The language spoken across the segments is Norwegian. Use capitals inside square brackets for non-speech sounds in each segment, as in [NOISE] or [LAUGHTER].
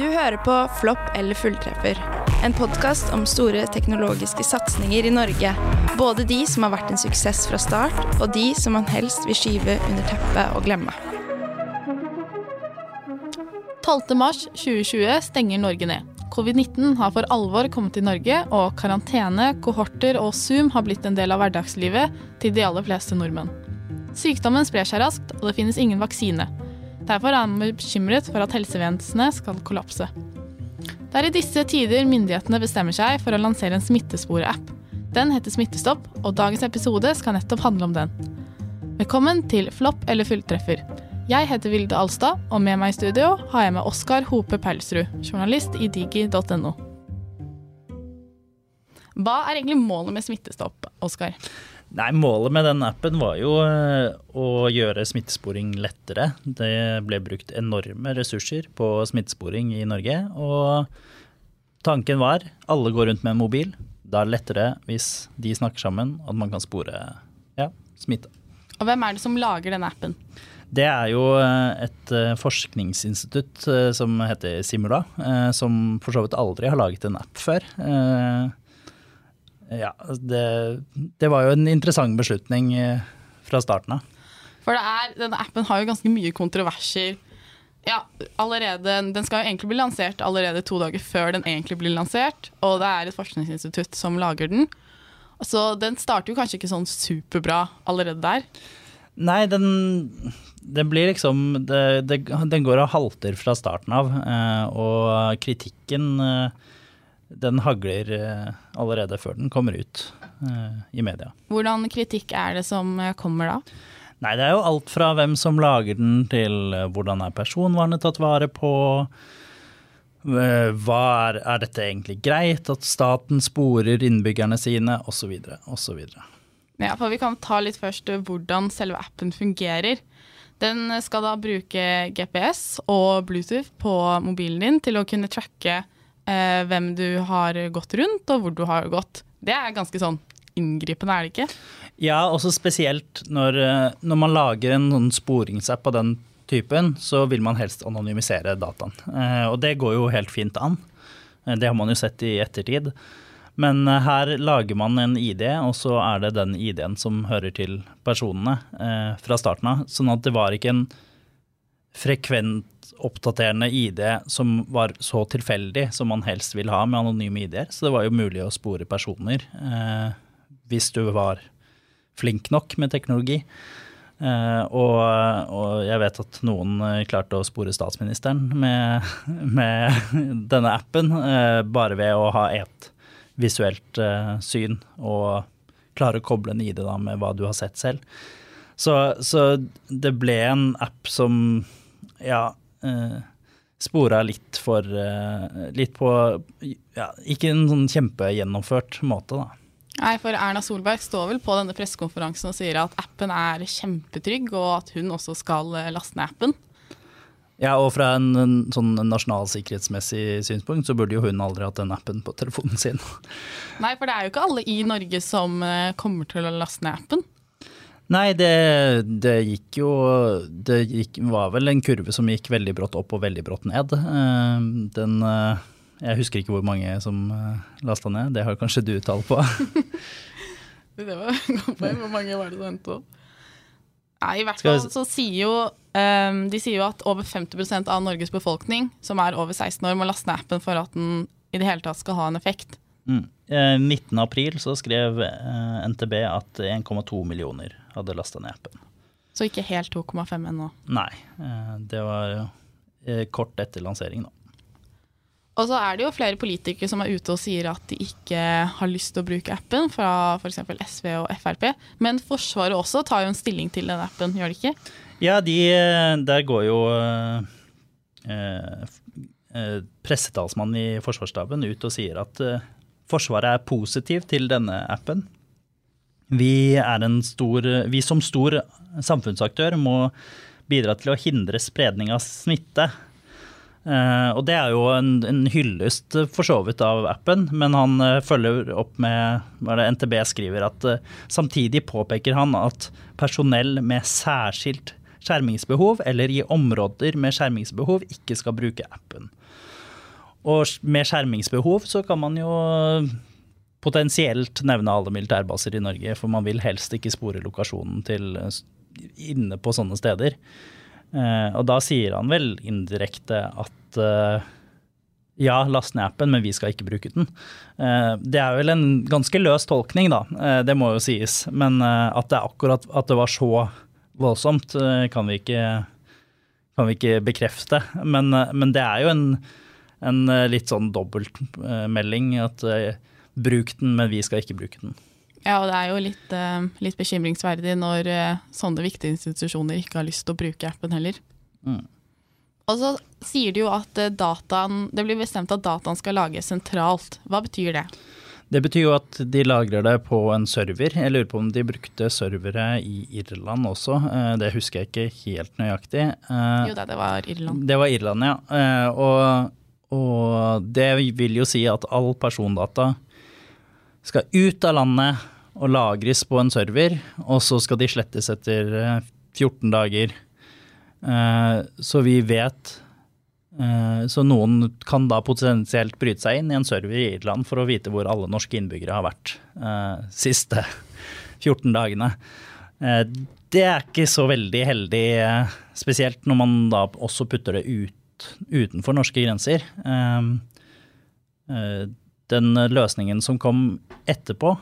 Du hører på Flopp eller fulltreffer. En podkast om store teknologiske satsinger i Norge. Både de som har vært en suksess fra start, og de som man helst vil skyve under teppet og glemme. 12.3.2020 stenger Norge ned. Covid-19 har for alvor kommet til Norge, og karantene, kohorter og Zoom har blitt en del av hverdagslivet til de aller fleste nordmenn. Sykdommen sprer seg raskt, og det finnes ingen vaksine. Derfor er han bekymret for at helsevesenet skal kollapse. Det er i disse tider myndighetene bestemmer seg for å lansere en smittesporeapp. Den heter Smittestopp, og dagens episode skal nettopp handle om den. Velkommen til Flopp eller fulltreffer. Jeg heter Vilde Alstad, og med meg i studio har jeg med Oskar Hope Paulsrud, journalist i digi.no. Hva er egentlig målet med Smittestopp, Oskar? Nei, Målet med den appen var jo eh, å gjøre smittesporing lettere. Det ble brukt enorme ressurser på smittesporing i Norge. Og tanken var alle går rundt med en mobil. Da er det lettere hvis de snakker sammen, at man kan spore ja, smitte. Og hvem er det som lager denne appen? Det er jo eh, et eh, forskningsinstitutt som heter Simula, som for så vidt aldri har laget en app før. Ja, det, det, var jo en interessant beslutning eh, fra starten av. For det er, denne appen har jo ganske mye kontroverser. Ja, allerede, Den skal jo egentlig bli lansert allerede to dager før den egentlig blir lansert. Og det er et forskningsinstitutt som lager den. Så den starter jo kanskje ikke sånn superbra allerede der. Nei, den, den blir liksom det, det, Den går og halter fra starten av. Eh, og kritikken eh, den hagler eh, allerede før den kommer ut uh, i media. Hvordan kritikk er det som eh, kommer da? Nei, Det er jo alt fra hvem som lager den, til hvordan er personvernet tatt vare på. Hva er, er dette egentlig greit, at staten sporer innbyggerne sine, osv. osv. Ja, for vi kan ta litt først hvordan selve appen fungerer. Den skal da bruke GPS og Bluetooth på mobilen din til å kunne tracke eh, hvem du har gått rundt, og hvor du har gått. Det er ganske sånn inngripende, er det ikke? Ja, også spesielt når, eh, når man lager en sånn sporingsapp av den typen, så vil man helst anonymisere dataen. Eh, og det går jo helt fint an. Eh, det har man jo sett i ettertid. Men eh, her lager man en ID, og så er det den ID-en som hører til personene eh, fra starten av. Sånn at det var ikke en frekvent oppdaterende ID som var så tilfeldig som man helst vil ha med anonyme ID-er. Så det var jo mulig å spore personer eh, hvis du var flink nok med teknologi. Eh, og, og, jeg vet at noen eh, klarte å spore statsministeren med, [LAUGHS] med denne appen, eh, bare ved å ha et visuelt eh, syn og klare å koble en ID da med hva du har sett selv. Så, så det ble en app som ja, eh, spora litt for eh, Litt på ja, Ikke en sånn kjempegjennomført måte, da. Nei, for Erna Solberg står vel på denne pressekonferansen og sier at appen er kjempetrygg, og at hun også skal eh, laste ned appen. Ja, og fra en, en sånn nasjonalsikkerhetsmessig synspunkt så burde jo hun aldri hatt den appen på telefonen sin. Nei, for det er jo ikke alle i Norge som eh, kommer til å laste ned appen. Nei, det, det, gikk jo Det gikk, var vel en kurve som gikk veldig brått opp og veldig brått ned. Eh, den eh, Jeg husker ikke hvor mange som eh, lasta ned, det har kanskje du tall på? [LAUGHS] det var godt poeng. Hvor mange var det som endte opp? Nei, i hvert fall så sier jo De sier jo at over 50% av Norges befolkning som er over 16 år, må laste ned appen for at den i det hele tatt skal ha en effekt. Mm. 19.4 så skrev NTB at 1,2 millioner hadde lasta ned appen. Så ikke helt 2,5 ennå? Nei, eh, det var eh, kort etter lansering, da. Og så er det jo flere politikere som er ute og sier at de ikke har lyst til å bruke appen, fra f.eks. SV og Frp. Men Forsvaret også tar jo en stilling til den appen, gjør de ikke? Ja, de, eh, der går jo eh, pressetalsmannen i Forsvarsstaben ut og sier at eh, Forsvaret er positiv til denne appen. Vi, stor, vi som stor samfunnsaktør må bidra til å hindre spredning av smitte. Uh, og det er jo en, en hyllest for så vidt av appen, men han uh, følger opp med hva NTB skriver at uh, samtidig påpeker han at personell med særskilt skjermingsbehov eller i områder med skjermingsbehov ikke skal bruke appen. Og med skjermingsbehov så kan man jo potensielt nevne alle militærbaser i Norge, for man vil helst ikke spore lokasjonen til inne på sånne steder. Og da sier han vel indirekte at ja, last ned appen, men vi skal ikke bruke den. Det er vel en ganske løs tolkning, da. Det må jo sies. Men at det akkurat at det var så voldsomt, kan vi ikke, kan vi ikke bekrefte. Men, men, det er jo en, en litt sånn dobbeltmelding. At bruk den, men vi skal ikke bruke den. Ja, og det er jo litt, litt bekymringsverdig når sånne viktige institusjoner ikke har lyst til å bruke appen heller. Mm. Og så sier de jo at dataen, det blir bestemt at dataen skal lages sentralt. Hva betyr det? Det betyr jo at de lagrer det på en server. Jeg lurer på om de brukte servere i Irland også. Det husker jeg ikke helt nøyaktig. Jo da, det var Irland. Det var Irland, ja. Og, og det vil jo si at all persondata skal ut av landet og lagres på en server, og så skal de slettes etter 14 dager. Så vi vet Så noen kan da potensielt bryte seg inn i en server i Irland for å vite hvor alle norske innbyggere har vært siste [LAUGHS] 14 dagene. Det er ikke så veldig heldig, spesielt når man da også putter det ut utenfor norske grenser den løsningen som kom etterpå,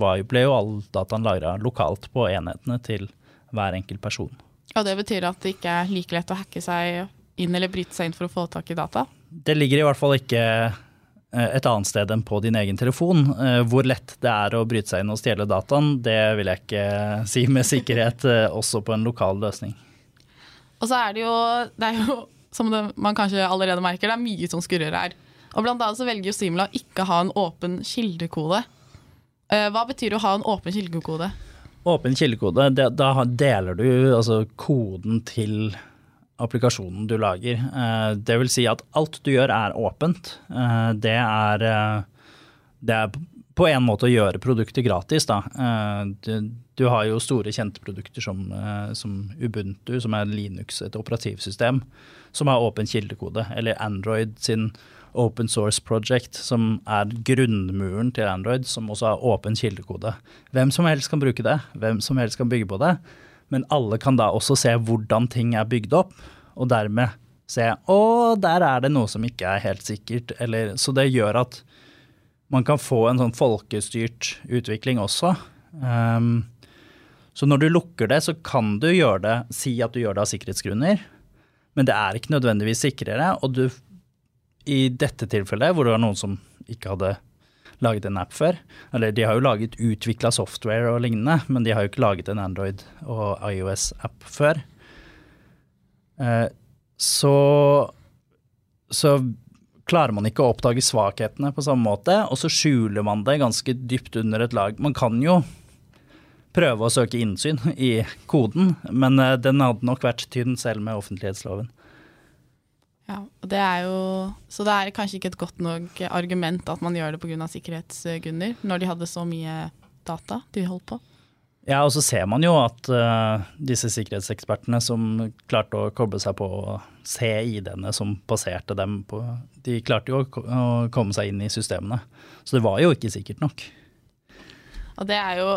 var, ble jo all dataen lagra lokalt på enhetene til hver enkelt person. Og det betyr at det ikke er like lett å hacke seg inn eller bryte seg inn for å få tak i data? Det ligger i hvert fall ikke et annet sted enn på din egen telefon. Hvor lett det er å bryte seg inn og stjele dataen, det vil jeg ikke [LAUGHS] si med sikkerhet, også på en lokal løsning. Og så er det jo, det er jo som det, man kanskje allerede merker, det er mye som skurrer her. Og blant annet så velger jo ikke å ha en åpen kildekode. Hva betyr å ha en åpen kildekode? Åpen kildekode, det, da deler du altså koden til applikasjonen du lager. Det vil si at alt du gjør er åpent. Det er, det er på en måte å gjøre produktet gratis, da. Du har jo store kjente produkter som, som Ubuntu, som er Linux, et operativsystem, som har åpen kildekode. Eller Android sin Open Source Project, som er grunnmuren til Android, som også har åpen kildekode. Hvem som helst kan bruke det, hvem som helst kan bygge på det, men alle kan da også se hvordan ting er bygd opp, og dermed se å, der er det noe som ikke er helt sikkert. Eller, så det gjør at man kan få en sånn folkestyrt utvikling også. Um, så når du lukker det, så kan du gjøre det, si at du gjør det av sikkerhetsgrunner, men det er ikke nødvendigvis sikrere, og du i dette tilfellet, hvor det var noen som ikke hadde laget en app før Eller de har jo laget utvikla software og lignende, men de har jo ikke laget en Android- og IOS-app før. Eh, så, så klarer man ikke å oppdage svakhetene på samme måte, og så skjuler man det ganske dypt under et lag. Man kan jo prøve å søke innsyn i koden, men eh, den hadde nok vært tynn selv med offentlighetsloven. Ja, og det er jo, Så det er kanskje ikke et godt nok argument at man gjør det pga. sikkerhetsgrunner, når de hadde så mye data de holdt på? Ja, og så ser man jo at uh, disse sikkerhetsekspertene som klarte å koble seg på å se ID-ene som passerte dem på De klarte jo å, å komme seg inn i systemene. Så det var jo ikke sikkert nok. Og det er jo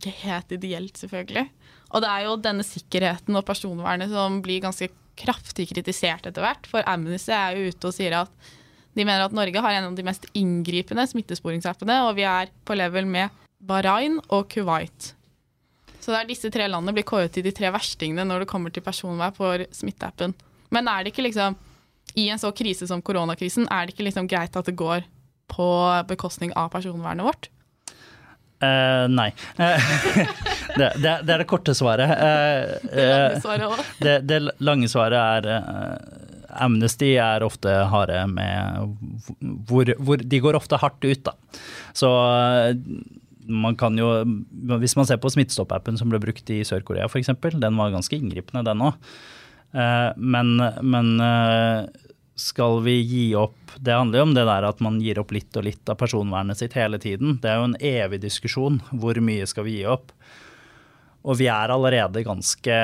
ikke helt ideelt, selvfølgelig. Og det er jo denne sikkerheten og personvernet som blir ganske kraftig kritisert etter hvert. For Amnesty er jo ute og sier at de mener at Norge har en av de mest inngripende smittesporingsappene, og vi er på level med Bahrain og Kuwait. Så det er disse tre landene blir kåret til de tre verstingene når det kommer til personvern for smitteappen. Men er det ikke liksom, i en så krise som koronakrisen, er det ikke liksom greit at det går på bekostning av personvernet vårt? Uh, nei. [LAUGHS] det, det, det, er det korte svaret. Uh, det lange svaret òg. det, det, lange svaret er Amnesty er ofte harde med hvor, hvor, De går ofte hardt ut, da. Så man kan jo Hvis man ser på Smittestopp-appen som ble brukt i Sør-Korea f.eks., den var ganske inngripende, den òg. Men, men skal vi gi opp Det handler jo om det der at man gir opp litt og litt av personvernet sitt hele tiden. Det er jo en evig diskusjon. Hvor mye skal vi gi opp? Og vi er allerede ganske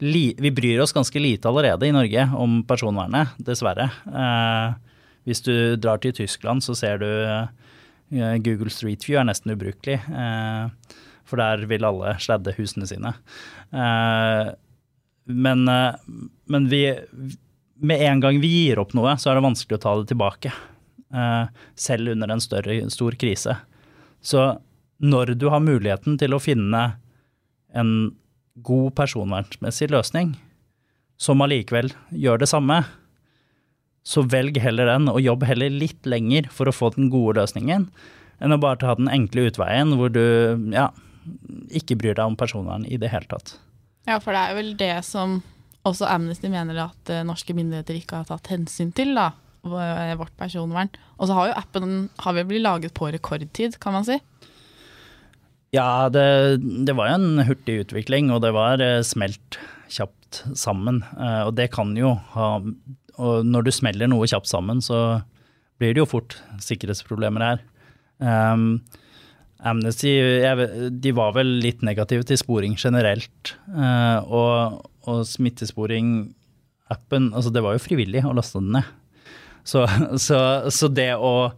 vi bryr oss ganske lite allerede i Norge om personvernet, dessverre. Eh, hvis du drar til Tyskland, så ser du eh, Google Street View er nesten ubrukelig. Eh, for der vil alle sladde husene sine. Eh, men, eh, men vi, med en gang vi gir opp noe, så er det vanskelig å ta det tilbake. Eh, selv under en større, stor krise. Så når du har muligheten til å finne en god personvernmessig løsning, som allikevel gjør det samme, så velg heller den, og jobb heller litt lenger for å få den gode løsningen, enn å bare ta den enkle utveien hvor du ja, ikke bryr deg om personvern i det hele tatt. Ja, for det er vel det som også Amnesty mener at uh, norske myndigheter ikke har tatt hensyn til, da. Vårt personvern. Og så har jo appen har vel blitt laget på rekordtid, kan man si. Ja, det, det var jo en hurtig utvikling, og det var eh, smelt kjapt sammen. Eh, og det kan jo ha Og når du smeller noe kjapt sammen, så blir det jo fort sikkerhetsproblemer her. Um, Amnesty de var vel litt negative til sporing generelt. Og, og smittesporing-appen altså Det var jo frivillig å laste den ned. Så, så, så det å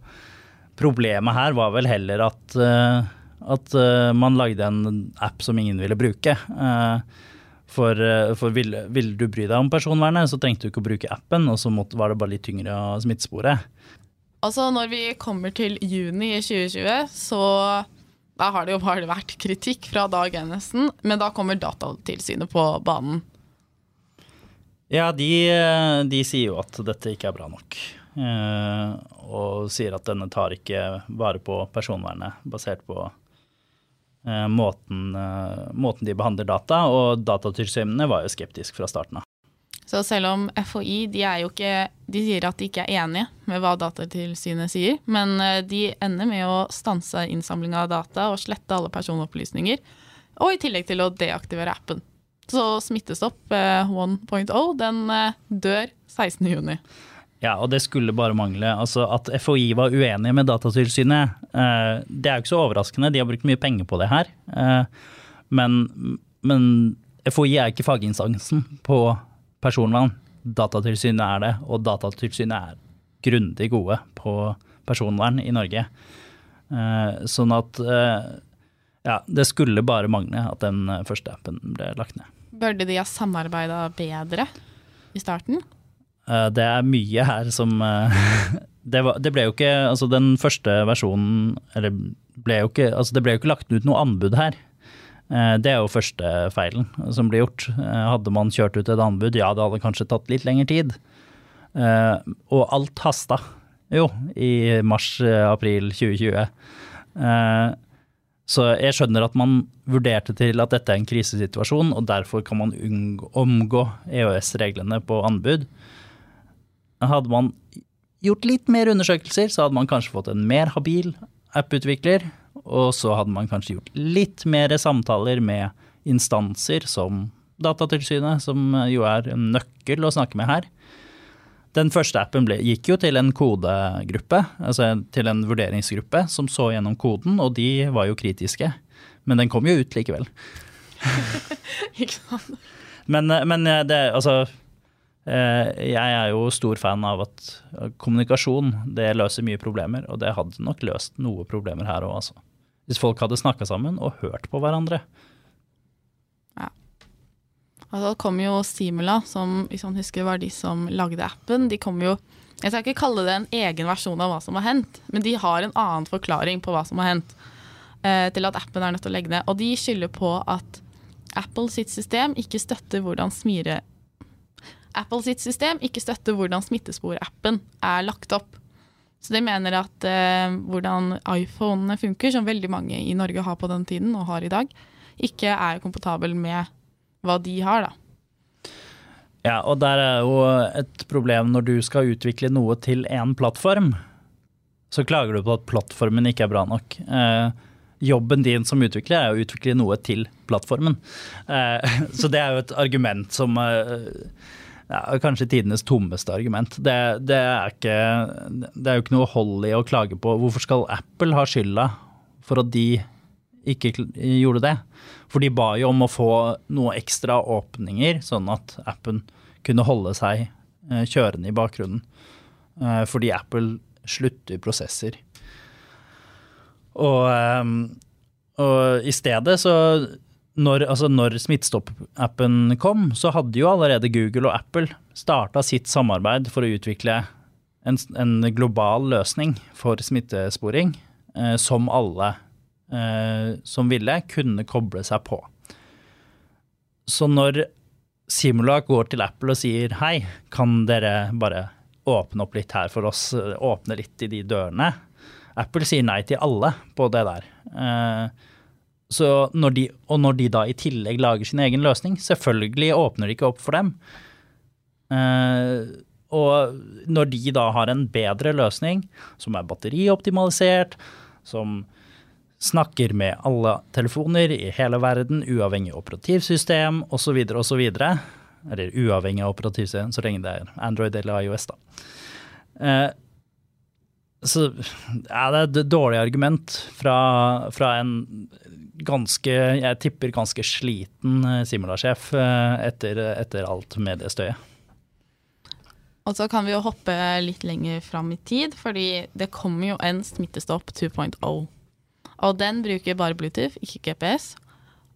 Problemet her var vel heller at uh, at uh, man lagde en app som ingen ville bruke. Uh, for, for ville, vil du bry deg om personvernet, så trengte du ikke å bruke appen, og så måtte, var det bare litt tyngre å smittespore. Altså når vi kommer til juni i 2020, så da har det jo bare vært kritikk fra dag nesten, men da kommer Datatilsynet på banen. Ja, de, de, sier jo at dette ikke er bra nok. og sier at denne tar ikke vare på personvernet basert på Eh, måten, eh, måten, de behandler data, og Datatilsynene var jo skeptisk fra starten av. Så selv om FHI de, ikke, de sier at de ikke er enige med hva Datatilsynet sier, men eh, de ender med å stanse innsamling av data og slette alle personopplysninger, og i tillegg til å deaktivere appen. Så Smittestopp 1.0 den dør 16.6. Ja, og det skulle bare mangle. Altså At FHI var uenige med Datatilsynet, eh, det er jo ikke så overraskende. De har brukt mye penger på det her. Eh, men, men FHI er ikke faginstansen på personvern. Datatilsynet er det, og Datatilsynet er grundig gode på personvern i Norge. Eh, sånn at ja, det skulle bare mangle at den første appen ble lagt ned. Burde de ha samarbeida bedre i starten? Eh, det er mye her som eh, [LAUGHS] det, var, det, ble jo ikke Altså, den første versjonen Eller ble jo ikke Altså, det ble jo ikke lagt ut noe anbud her. Eh, det er jo første feilen som ble gjort. Hadde man kjørt ut et anbud, ja, det hadde kanskje tatt litt lengre tid. Og alt hasta jo i mars-april 2020. Så jeg skjønner at man vurderte til at dette er en krisesituasjon, og derfor kan man unngå, omgå EØS-reglene på anbud. Hadde man gjort litt mer undersøkelser, så hadde man kanskje fått en mer habil apputvikler. Og så hadde man kanskje gjort litt mer samtaler med instanser som Datatilsynet, som jo er en nøkkel å snakke med her. Den første appen ble, gikk jo til en kodegruppe, altså til en vurderingsgruppe, som så gjennom koden, og de var jo kritiske. Men den kom jo ut likevel. [LAUGHS] Ikke sant? Men, men det, altså Eh, jeg er jo stor fan av at kommunikasjon det løser mye problemer, og det hadde nok løst noe problemer her òg, altså. Hvis folk hadde snakka sammen og hørt på hverandre. Ja. Og så kom jo Simula, som hvis man husker var de som lagde appen. De kom jo Jeg skal ikke kalle det en egen versjon av hva som har hendt, men de har en annen forklaring på hva som har hendt, eh, til at appen er nødt til å legge ned. Og de skylder på at Apple sitt system ikke støtter hvordan smire Apple sitt system ikke støtter hvordan Smittesporappen er lagt opp. Så de mener at eh, hvordan iPhonene funker, som veldig mange i Norge har på den tiden og har i dag, ikke er komfortabel med hva de har, da. Ja, og der er jo et problem når du skal utvikle noe til én plattform. Så klager du på at plattformen ikke er bra nok. Eh, jobben din som utvikler er å utvikle noe til plattformen. Eh, [LAUGHS] så det er jo et argument som eh, ja, kanskje tidenes tommeste argument. Det, det, er ikke, det er jo ikke noe hold i å klage på. Hvorfor skal Apple ha skylda for at de ikke gjorde det. For de ba jo om å få noe ekstra åpninger, sånn at appen kunne holde seg kjørende i bakgrunnen. Fordi Apple slutter prosesser. Og, og i stedet så når, altså når Smittestopp-appen kom, så hadde jo allerede Google og Apple starta sitt samarbeid for å utvikle en, en global løsning for smittesporing eh, som alle eh, som ville, kunne koble seg på. Så når Simula går til Apple og sier hei, kan dere bare åpne opp litt her for oss, åpne litt i de dørene? Apple sier nei til alle på det der. Eh, når de, og når de da i tillegg lager sin egen løsning, selvfølgelig åpner de ikke opp for dem. Eh, og når de da har en bedre løsning, som er batterioptimalisert, som snakker med alle telefoner i hele verden, uavhengig operativsystem osv., osv. Eller uavhengig av operativsystem, så lenge det er Android eller IOS, da. Eh, så ja, det er et dårlig argument fra, fra en ganske, jeg tipper ganske sliten eh, Simula-sjef eh, etter, etter, alt mediestøyet. Og så kan vi jo hoppe litt lenger fram i tid, fordi det kommer jo en Smittestopp 2.0. Og den bruker bare Bluetooth, ikke GPS.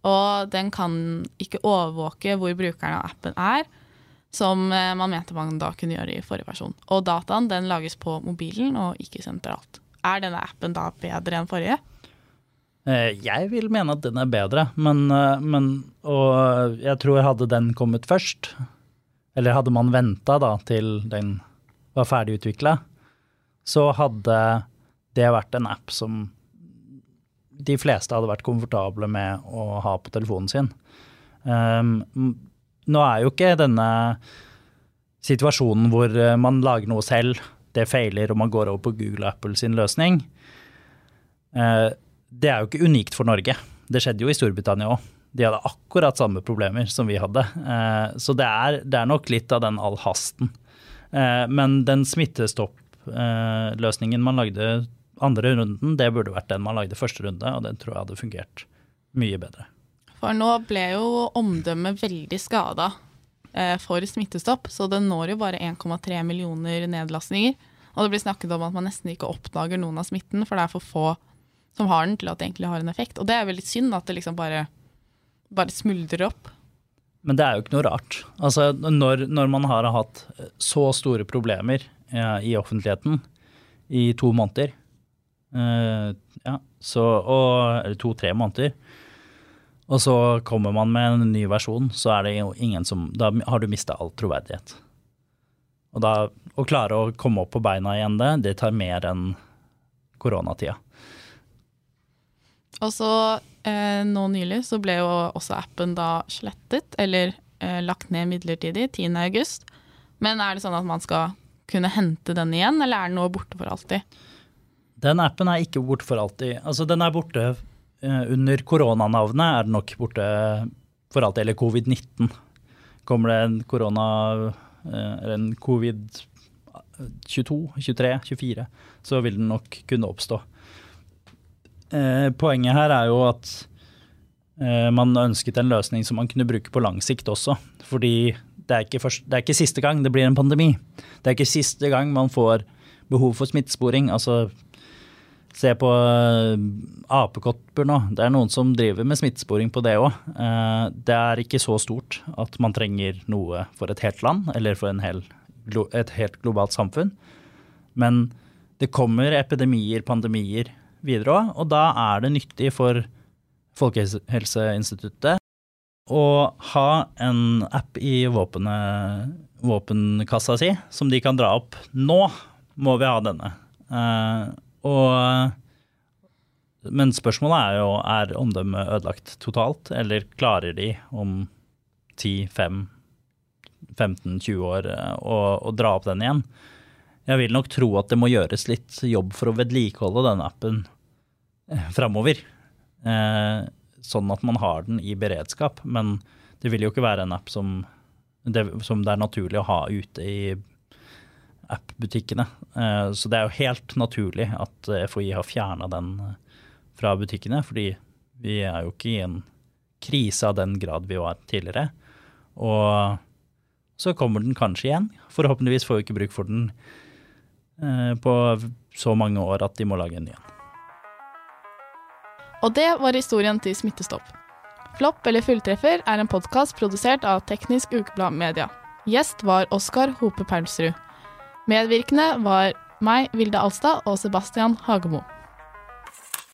Og den kan ikke overvåke hvor brukeren av appen er, som eh, man mente man da kunne gjøre i forrige versjon. Og dataen den lages på mobilen og ikke sentralt. Er denne appen da bedre enn forrige? Eh, jeg vil mene at den er bedre, men, eh, men Og jeg tror hadde den kommet først, eller hadde man venta til den var ferdigutvikla, så hadde det vært en app som de fleste hadde vært komfortable med å ha på telefonen sin. Um, nå er jo ikke denne situasjonen hvor eh, man lager noe selv, det feiler og man går over på Google og Apple sin løsning. Uh, det er jo ikke unikt for Norge. Det skjedde jo i Storbritannia òg. De hadde akkurat samme problemer som vi hadde. Uh, så det er, det er nok litt av den all hasten. Uh, men den smittestoppløsningen man lagde andre runden, det burde vært den man lagde første runde, og den tror jeg hadde fungert mye bedre. For nå ble jo omdømmet veldig skada eh, for Smittestopp, så den når jo bare 1,3 millioner nedlastninger. Og det blir snakket om at man nesten ikke oppdager noen av smitten, for det er for få som har den, til at det egentlig har en effekt. Og det er veldig synd at det liksom bare, bare smuldrer opp. Men det er jo ikke noe rart. Altså, når, når man har hatt så store problemer eh, i offentligheten i to måneder, uh, ja, så, og, to-tre måneder, og så kommer man med en ny versjon, så er det jo ingen som Da har du mista all troverdighet. Og da, å klare å komme opp på beina igjen det, det tar mer enn koronatida. Og så eh, nå nylig så ble jo også appen da slettet, eller eh, lagt ned midlertidig, 10.8. Men er det sånn at man skal kunne hente den igjen, eller er den nå borte for alltid? Den appen er ikke borte for alltid. Altså den er borte eh, under koronanavnet, er den nok borte for alltid, eller covid-19. Kommer det en korona, eh, eller en covid 22, 23, 24, så vil den nok kunne oppstå. Eh, poenget her er jo at man ønsket en løsning som man kunne bruke på lang sikt også. Fordi det er, ikke først, det er ikke siste gang det blir en pandemi. Det er ikke siste gang man får behov for smittesporing. Altså, se på uh, apekopper nå. Det er noen som driver med smittesporing på det òg. Uh, det er ikke så stort at man trenger noe for et helt land eller for hel, et helt globalt samfunn. Men det kommer epidemier, pandemier, videre òg. Og da er det nyttig for Folkehelseinstituttet å ha en app i våpenet, våpenkassa si som de kan dra opp. Nå må vi ha denne. Og, men spørsmålet er jo er omdømmet ødelagt totalt, eller klarer de om 10-5-15-20 år uh, å, å dra opp den igjen? Jeg vil nok tro at det må gjøres litt jobb for å vedlikeholde den appen eh, framover. Eh, sånn at man har den i beredskap. Men det vil jo ikke være en app som det, som det er naturlig å ha ute i app-butikkene. Eh, så det er jo helt naturlig at FHI har fjerna den fra butikkene, fordi Vi er jo ikke i en krise av den grad vi var tidligere. Og så kommer den kanskje igjen. Forhåpentligvis får vi ikke bruk for den eh, på så mange år at de må lage en ny en. Og det var historien til Smittestopp. Flopp eller fulltreffer er en podkast produsert av Teknisk Ukeblad Media. Gjest var Oskar Hope Perlsrud. Medvirkende var meg, Vilde Alstad og Sebastian Hagemo.